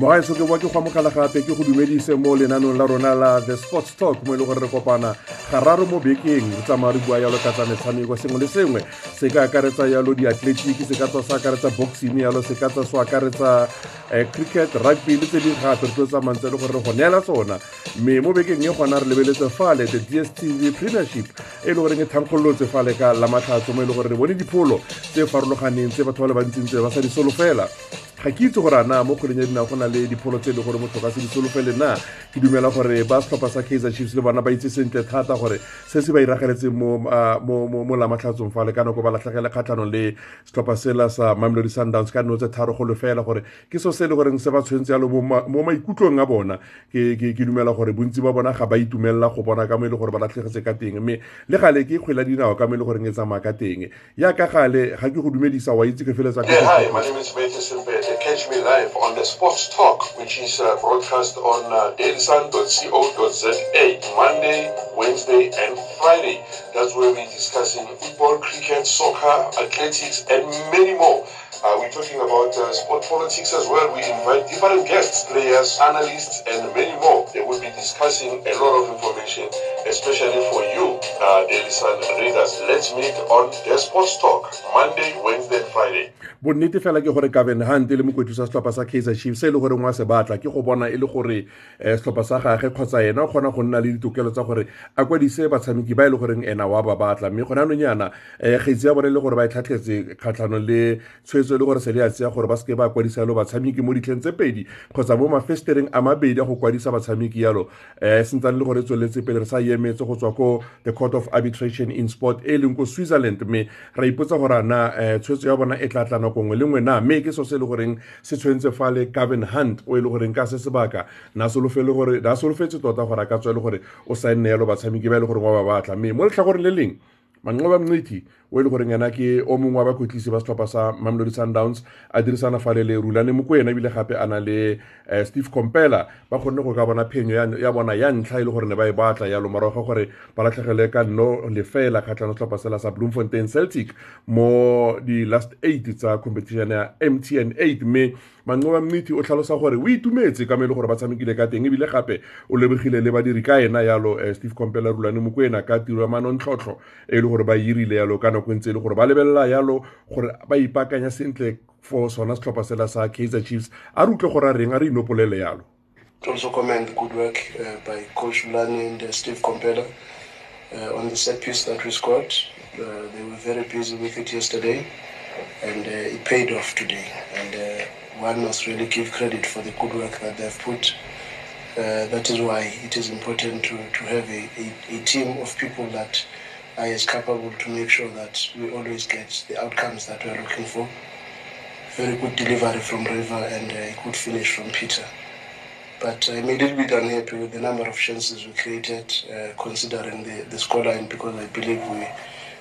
mogaeso ke boa ke go amogela gape ke go dumedise mo lenanong la rona la the sports talk mo e leng gore re kopana gararo mo bekeng. Re tsamaya re bua yalo ka tsa metshameko sengwe le sengwe. Se ka akaretsa yalo diatletiki se ka tswa se akaretsa boxing yalo se ka tswa se akaretsa um cricket rugby le tse dingwe gape. Re tlo e le gore re go neela tsona. Mme mo bekeng e gona re lebeletse fale the dstv premiership e le goreng e thankgololotse fale ka lamatlhatso mo e le gore re bone dipholo tse farologaneng tse batho ba le bantsintse ba sa di solofela ga ke itse gore a na mo kgweleng ya dinao go na le dipholo tse e leng gore motho ka se di solofele na? Ke dumela gore ba setlhopha sa kaizer chiefs le bona ba itse sentle thata gore se se ba iragaletseng mo lamatlhatsong fale ka nako ba latlhegele kgatlhanong le setlhopha sela sa mamelodi sundowns ka nno tse tharo go lefela gore ke so se e le goreng se ba tshwentse yalo mo maikutlong a bona. Ke dumela gore bontsi ba bona ga ba itumelela go bona ka mo e le gore ba latlhegetse ka teng. Mme le gale ke kgwela dinao ka mo e le goreng e tsamaya ka teng. Yaka gale ga ke go dumedisa wa itse ke feletsa catch me live on the Sports Talk, which is uh, broadcast on uh, dailysun.co.za Monday, Wednesday, and Friday. That's where we're discussing football, cricket, soccer, athletics, and many more. Uh, we're talking about uh, sport politics as well. We invite different guests, players, analysts, and many more. They will be discussing a lot of information, especially for you, uh, Daily Sun readers. Let's meet on the Sports Talk, Monday, Wednesday, Friday. Le mokwetlisi sa setlhopha sa kaizer chiefs se e le gore ngwa se batla ke go bona e le gore um setlhopha sa gage kgotsa ena o kgona go nna le ditokelo tsa gore a kwadise batshameki ba e le goreng ena wa ba batla. Mme gone anong yana um kgaitsi ya bone e le gore ba e tlhatlhetse kgatlhanong le tshwetso e le gore se le a tseya gore ba seke ba kwadisa yalo batshameki mo ditlheng tse pedi kgotsa mo mafestereng a mabedi a go kwadisa batshameki yalo. Um sentsane le gore e tsweletse pele re sa emetse go tswa ko the court of arbitration in sport e leng ko switzerland. Mme ra ipotsa gore ana um tshwetso ya bona e tla tla nako nngwe le nngwe na. Mme ke so se e le goreng se tshwentse fale Gavin Hunt o e le goreng ka se sebaka. Na gore solofetse tota gore a ka tswa e le gore o saenne yalo batshameki ba e le goreng wa ba batla. Mme mo letlhagoreng le leng manqoba mnciti o e le goreng ena ke o mongwe wa bakwetlisi ba setlhopha sa mamelodi sundowns a dirisana fale le rulane mo ko ena ebile gape a na le uh, steve compela ba kgonne go ka bona phenyo ya bona ya ntlha e le gore ne ba e batla yalo morago ga gore ba latlhegele ka nno lefela kgatlhano setlhopha sela sa bloemfontein celtic mo di-last eight tsa competition ya mtn eight. Mme manqoba mmithi o tlhalosa gore o itumetse ka mo e le gore ba tshamekile ka teng ebile gape o lebogile le badiri ka ena yalo uh, steve compela rulane mokwena ka tiro ya manontlhotlho e le gore ba irile yalo ka nako ntse e le gore ba lebelela yalo gore ba ipaakanya sentle for sona setlhopha sela sa kaizer chiefs. A re utlwe gore a reng a re inopolele yalo. Also commend the good work uh, by coach Lani and uh, steve komphela uh, on the set piece that we scored. Uh, they were very busy with it yesterday and uh, it paid off today. And uh, one must really give credit for the good work that they've put. Uh, that is why it is important to, to have a, a, a team of people that are as capable to make sure that we always get the outcomes that we're looking for. Very good delivery from River and a good finish from Peter. But I'm a little bit unhappy with the number of chances we created, uh, considering the, the scoreline, because I believe we,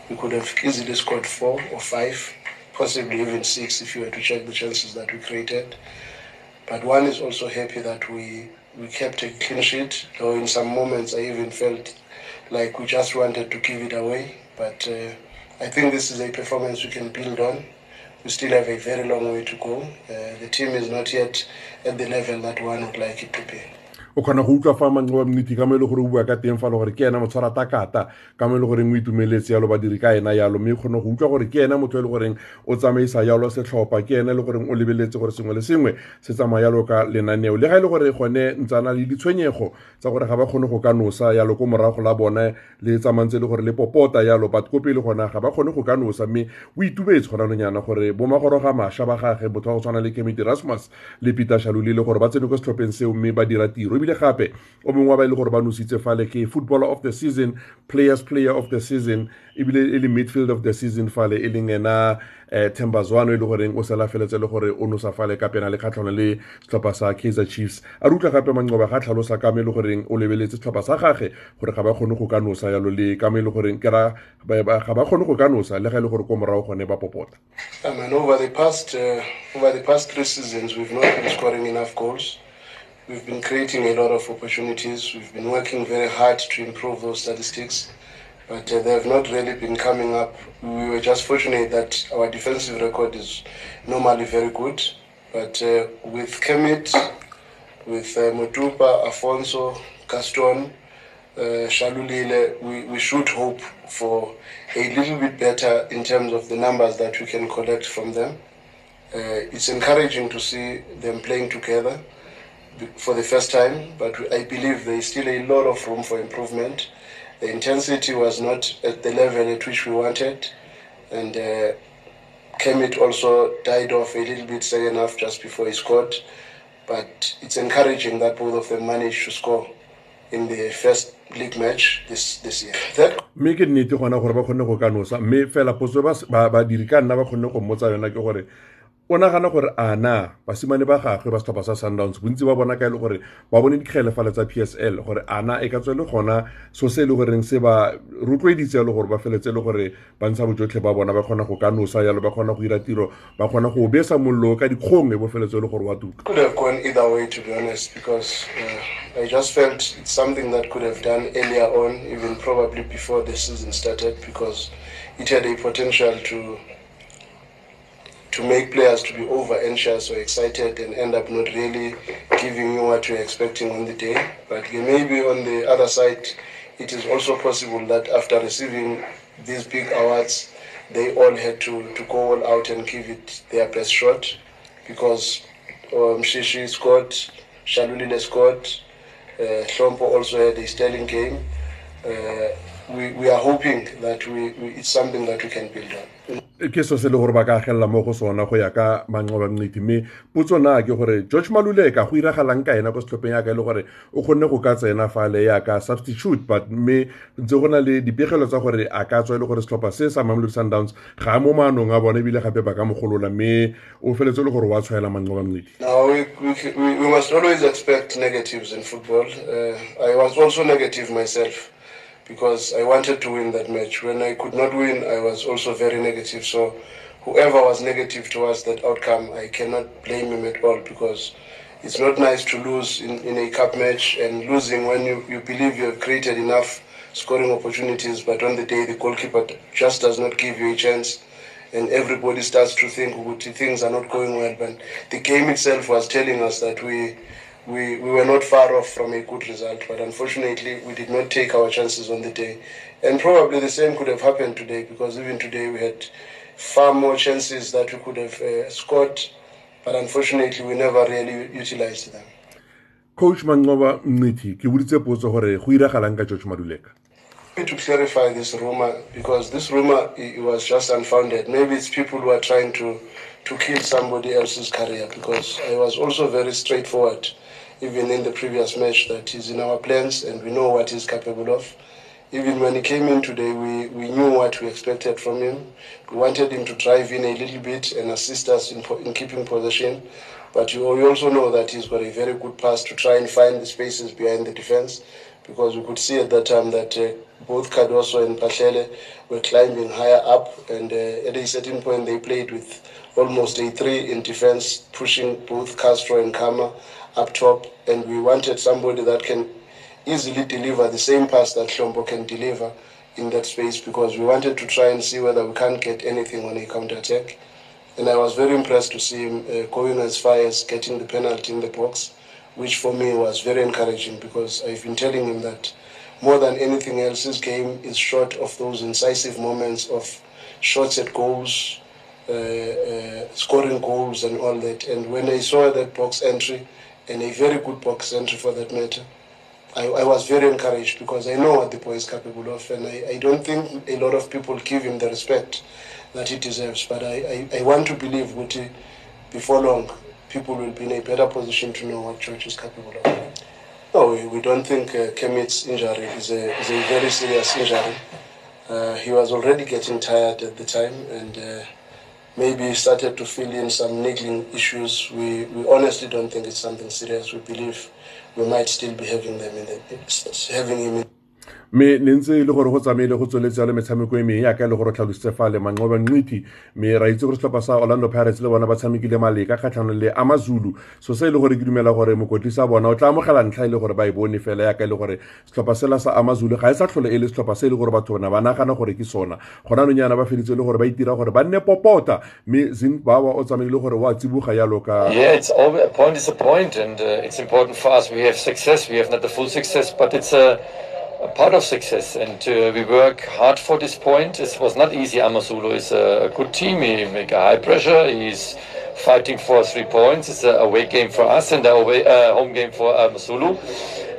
we could have easily scored four or five, possibly even six if you were to check the chances that we created. But one is also happy that we, we kept a clean sheet, though in some moments I even felt like we just wanted to give it away. But uh, I think this is a performance we can build on. We still have a very long way to go. Uh, the team is not yet at the level that one would like it to be. O kgona go utlwa fa manqo wa nnete ka mo e le gore o bua ka teng fa le gore ke ena motshwara takata ka mo e le goreng o itumeletse yalo badiri ka ena yalo mme kgona kgone go utlwa gore ke ena motho e le goreng o tsamaisa yalo setlhopha ke ena e le goreng o lebeletse gore sengwe le sengwe se tsamaya yalo ka lenaneo. Le ga e le gore gone ntsana le ditshwenyego tsa gore ga ba kgone go ka nosa yalo ko morago la bone le tsamantse e le gore le popota yalo but ko pele gona ga ba kgone go ka nosa mme o itubetse gona nonyana gore bomagoroga mašwa ba gage botho wa go tshwana le kemity rasmus le peter shaluli le gore ba tsene ko setlhopheng seo mme ba dira tiro ebile gape o mongwe wa ba e le gore ba nositse fale ke footballer of the season players player of the season ebile e le midfield of the season fale e leng ena um themba zwane e le goreng o sela feletse le gore o nosa fale ka pena le kgatlhano le setlhopha sa kaizer chiefs a re utlwa gape manqoba ga tlhalosa ka mo e le goreng o lebeletse setlhopha sa gage gore ga ba kgone go ka nosa yalo le ka mo e le goreng ke ra ga ba kgone go ka nosa le ga e le gore ko morago gone ba popota I mean, over the past uh, over the past three seasons, we've not been scoring enough goals. We've been creating a lot of opportunities. We've been working very hard to improve those statistics, but uh, they have not really been coming up. We were just fortunate that our defensive record is normally very good, but uh, with Kermit with uh, Afonso, Gaston, uh, Shalulile, we, we should hope for a little bit better in terms of the numbers that we can collect from them. Uh, it's encouraging to see them playing together for the first time, but I believe there is still a lot of room for improvement. The intensity was not at the level at which we wanted, and uh, also died off a little bit second half just before he scored. But it's encouraging that both of them managed to score in the first league match this, this year. That mme ke nnete gona gore ba kgonne go ka nosa mme fela ka nna ba kgonne go mmotsa yona ke gore o nagana gore a na basimane ba gagwe ba setlhopha sa sundowns bontsi ba bona ka e le gore ba bone dikgelefale tsa p s l gore a na e ka tswe le gona so se e le goreng se ba rotloeditse le gore ba feletse le gore ba ntsha bojotlhe ba bona ba kgona go ka nosa yalo ba kgona go dira tiro ba kgona go besa mollo ka dikgong e bo feletse le gore wa tuka. Uh, I just felt it's something that could have done earlier on even probably before the season started because it had a potential to to make players to be over anxious or excited and end up not really giving you what you're expecting on the day. But maybe on the other side, it is also possible that after receiving these big awards, they all had to, to go all out and give it their best shot because um, Shishi scored, Shalulile scored, uh, also had a sterling game. Uh, we, we are hoping that we, we, it's something that we can build on. Ke so se le gore ba ka agelela mo go sona go ya ka manqoba mme potso na ke gore george maluleka go iragalang ka ena ko setlhopheng yaka e le gore o kgonne go ka tsena fa le ya yaka substitute but mme ntse go na le dipegelo tsa gore a ka tswa e le gore setlhopha se sa mamelodi sundowns ga mo maanong a bone ebile gape ba ka mogolola mme o feletse le gore wa tshwaela manqoba we, we must always expect negatives in football. Uh, I was also negative myself because I wanted to win that match. When I could not win, I was also very negative. So, whoever was negative towards that outcome, I cannot blame him at all because it's not nice to lose in, in a cup match and losing when you, you believe you have created enough scoring opportunities, but on the day the goalkeeper just does not give you a chance. And everybody starts to think things are not going well. But the game itself was telling us that we we, we were not far off from a good result, but unfortunately we did not take our chances on the day. And probably the same could have happened today because even today we had far more chances that we could have uh, scored, but unfortunately we never really utilized them. coach manqoba nnete ke boditse potso gore go iragalang ka george maluleka to clarify this rumor because this rumor it was just unfounded. Maybe it's people who are trying to to kill somebody else's career because I was also very straightforward, even in the previous match, that he's in our plans and we know what he's capable of. Even when he came in today, we, we knew what we expected from him. We wanted him to drive in a little bit and assist us in, in keeping possession. But you, you also know that he's got a very good pass to try and find the spaces behind the defense because we could see at that time that uh, both Cardoso and Pachele were climbing higher up, and uh, at a certain point they played with almost a three in defense, pushing both Castro and Khama up top, and we wanted somebody that can easily deliver the same pass that Hlompho can deliver in that space because we wanted to try and see whether we can't get anything on a counter attack. And I was very impressed to see him uh, going as far as getting the penalty in the box, which for me was very encouraging because I've been telling him that more than anything else, his game is short of those incisive moments of shots at goals, uh, uh, scoring goals, and all that. And when I saw that box entry, and a very good box entry for that matter, I, I was very encouraged because I know what the boy is capable of, and I, I don't think a lot of people give him the respect that he deserves. But I, I, I want to believe Guti, before long, people will be in a better position to know what George is capable of. No, we, we don't think uh, Kermit's injury is a, is a very serious injury. Uh, he was already getting tired at the time and uh, maybe started to fill in some niggling issues. We, we honestly don't think it's something serious. We believe we might still be having them in the, having him in mme ne ntse e le gore go tsamaile go tsweletse le metshameko e yaka e le gore tlhalositse fa le ra itse gore setlhopha sa orlando pirates le bona ba tshamekile maleka kgatlhanong le amazulu so se e le gore ke dumela gore mokotlisa bona o tla amogela ntlha e le gore ba e bone fela yaka e le gore setlhopha sela sa amazulu ga e sa tlhole e le setlhopha se e le gore batho bona ba nagana gore ke sona gona ba feditse le gore ba itira gore ba nne popota mme zinnbauer o tsamaile gore wa tsiboga yalo ka Yeah, it's always, a point is a point, and uh, it's important for us. We have success. We have not the full success, but it's a, a part of success, and uh, we work hard for this point. It was not easy. Amazulu is a, good team. He make a high pressure. He's fighting for three points. It's a away game for us and a away, uh, home game for Amazulu.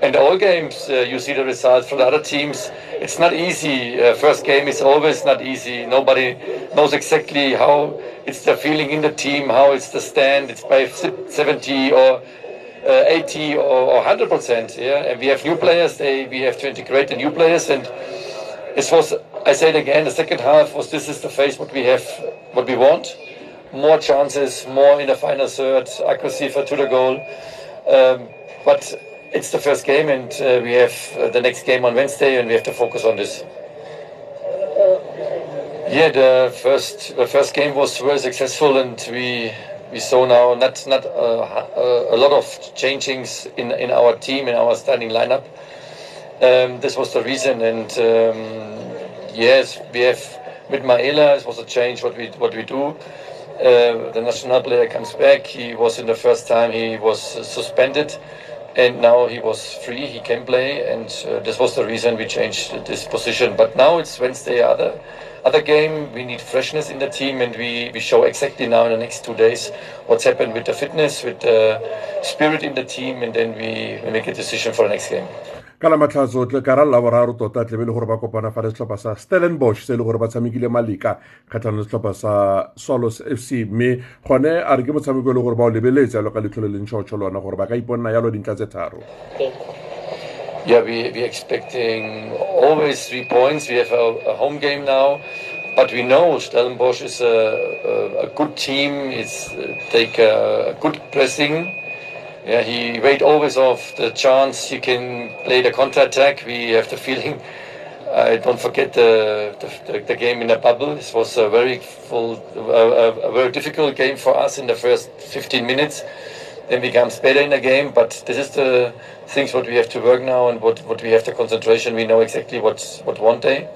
And all games, uh, you see the results from the other teams. It's not easy. Uh, first game is always not easy. Nobody knows exactly how it's the feeling in the team, how it's the stand. It's by 70 or uh, 80 or, or 100 percent. Yeah, and we have new players. They, we have to integrate the new players. And it was, I said again, the second half was this is the phase what we have, what we want. More chances, more in the final third, accuracy for to the goal. Um, but it's the first game, and uh, we have uh, the next game on Wednesday, and we have to focus on this. Yeah, the first the first game was very successful, and we we saw now not not uh, a lot of changings in in our team in our starting lineup. Um, this was the reason, and um, yes, we have with Maela. It was a change what we what we do. Uh, the national player comes back. He was in the first time he was suspended, and now he was free. He can play, and uh, this was the reason we changed this position. But now it's Wednesday. Other other game. We need freshness in the team, and we, we show exactly now in the next two days what's happened with the fitness, with the spirit in the team, and then we, we make a decision for the next game. ka la matlhatso tle ka ra la boraro tota tlebe le gore ba kopana fa le setlhopha sa stellenbosch se e le gore ba tshamekile malika kgatlhanong le setlhopha sa swallows fc mme gone a re ke motshameko e le gore ba o lebeletse yalo ka letlho le leng tšhotsho lona gore ba ka iponna yalo dintlha tse tharo Yeah, we, we're expecting always three points. We have a, a home game now, but we know Stellenbosch is a, a, a good team. It's uh, take a, good pressing. Yeah, he wait always of the chance he can play the counter attack. We have the feeling. I don't forget the, the, the game in the bubble. This was a very full, a, a very difficult game for us in the first 15 minutes then becomes better in the game. But this is the things what we have to work now and what, what we have the concentration. We know exactly what what one day,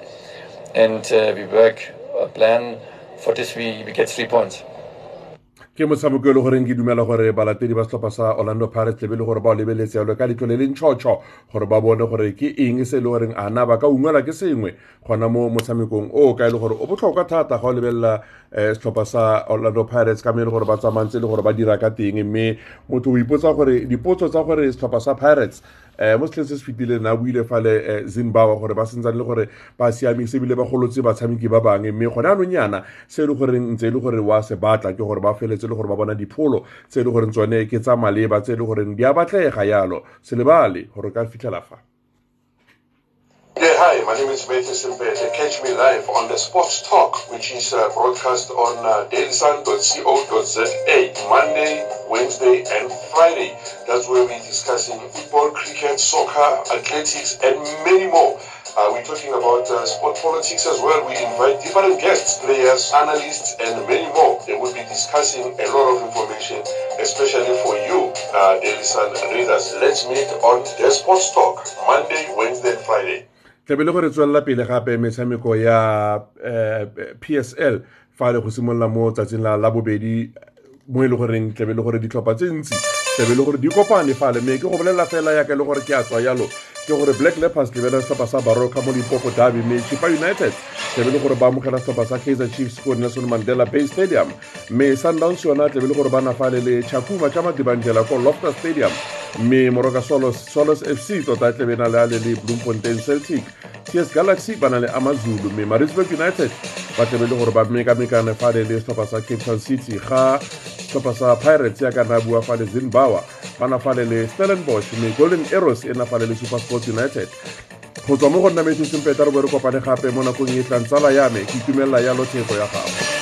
and uh, we work a plan for this. We, we get three points. Ke motshameko e le goreng ke dumela gore balatedi ba setlhopha sa orlando pirates lebe le gore ba o lebeletse yalo ka letlo le leng tšhotšho gore ba bone gore ke eng se e le goreng a na ba ka ungwela ke sengwe. Gona mo motshamekong o ka e le gore o botlhokwa thata ga o lebelela um setlhopha sa orlando pirates ka mme le gore ba tsamantse le gore ba dira ka teng. Mme motho o ipotsa gore dipotso tsa gore setlhopha sa pirates um mo setlheng se se fetileng a buile fale zimbabwe gore ba sentsane le gore ba siamise ebile ba golotse batshameki ba bangwe. Mme gone anong yana se e le gore ntse e le gore wa se batla ke gore ba feletse le gore ba bona dipholo tse e le goreng tsone ke tsa maleba tse e le goreng di a batlega yalo. Se lebale gore ka fitlhela fa hi, my name is Matthew Simpete. Catch me live on the Sports Talk, which is uh, broadcast on uh, dailysun.co.za Monday, Wednesday, and Friday. That's where we're discussing football, cricket, soccer, athletics, and many more. Uh, we're talking about uh, sport politics as well. We invite different guests, players, analysts, and many more. They will be discussing a lot of information, especially for you, uh, Daily Sun readers. Let's meet on the Sports Talk, Monday, Wednesday, Friday. Tlabe le gore tswelela pele gape metshameko ya uh, psl fa le go simolola mo tsatsing la la bobedi mo e le goreng tlabe le gore ditlhopha tse ntsi tlabe le gore di kopane fale. Mme ke go bolelela fela yaka le gore ke a tswa yalo ke gore black leopards lebela setlhopha sa baroka mo limpopo derby mme chipa united tlabe le gore ba amogela setlhopha sa kaizer chiefs ko nelson mandela bay stadium. Mme sundowns yona tlabe le gore ba na fale le chakuma cha madibandela ko lofter stadium mme moroka solos solos fc tota tlabe na le a le le bloemfontein celtic. Ts galaxy ba na le amazulu. Mme marisburg united ba tlebe le gore ba mekamekane fale le setlhopha sa cape town city ga setlhopha sa pirates ya kana bua fale zimbawa ba na fale le stellenbosch. Mme golden arrows e na fale le super sports united. Go tswa mo go nna metsoseng peta re kopane gape mo nakong e tlang tsala ya me. Ke itumelela ya theko ya gago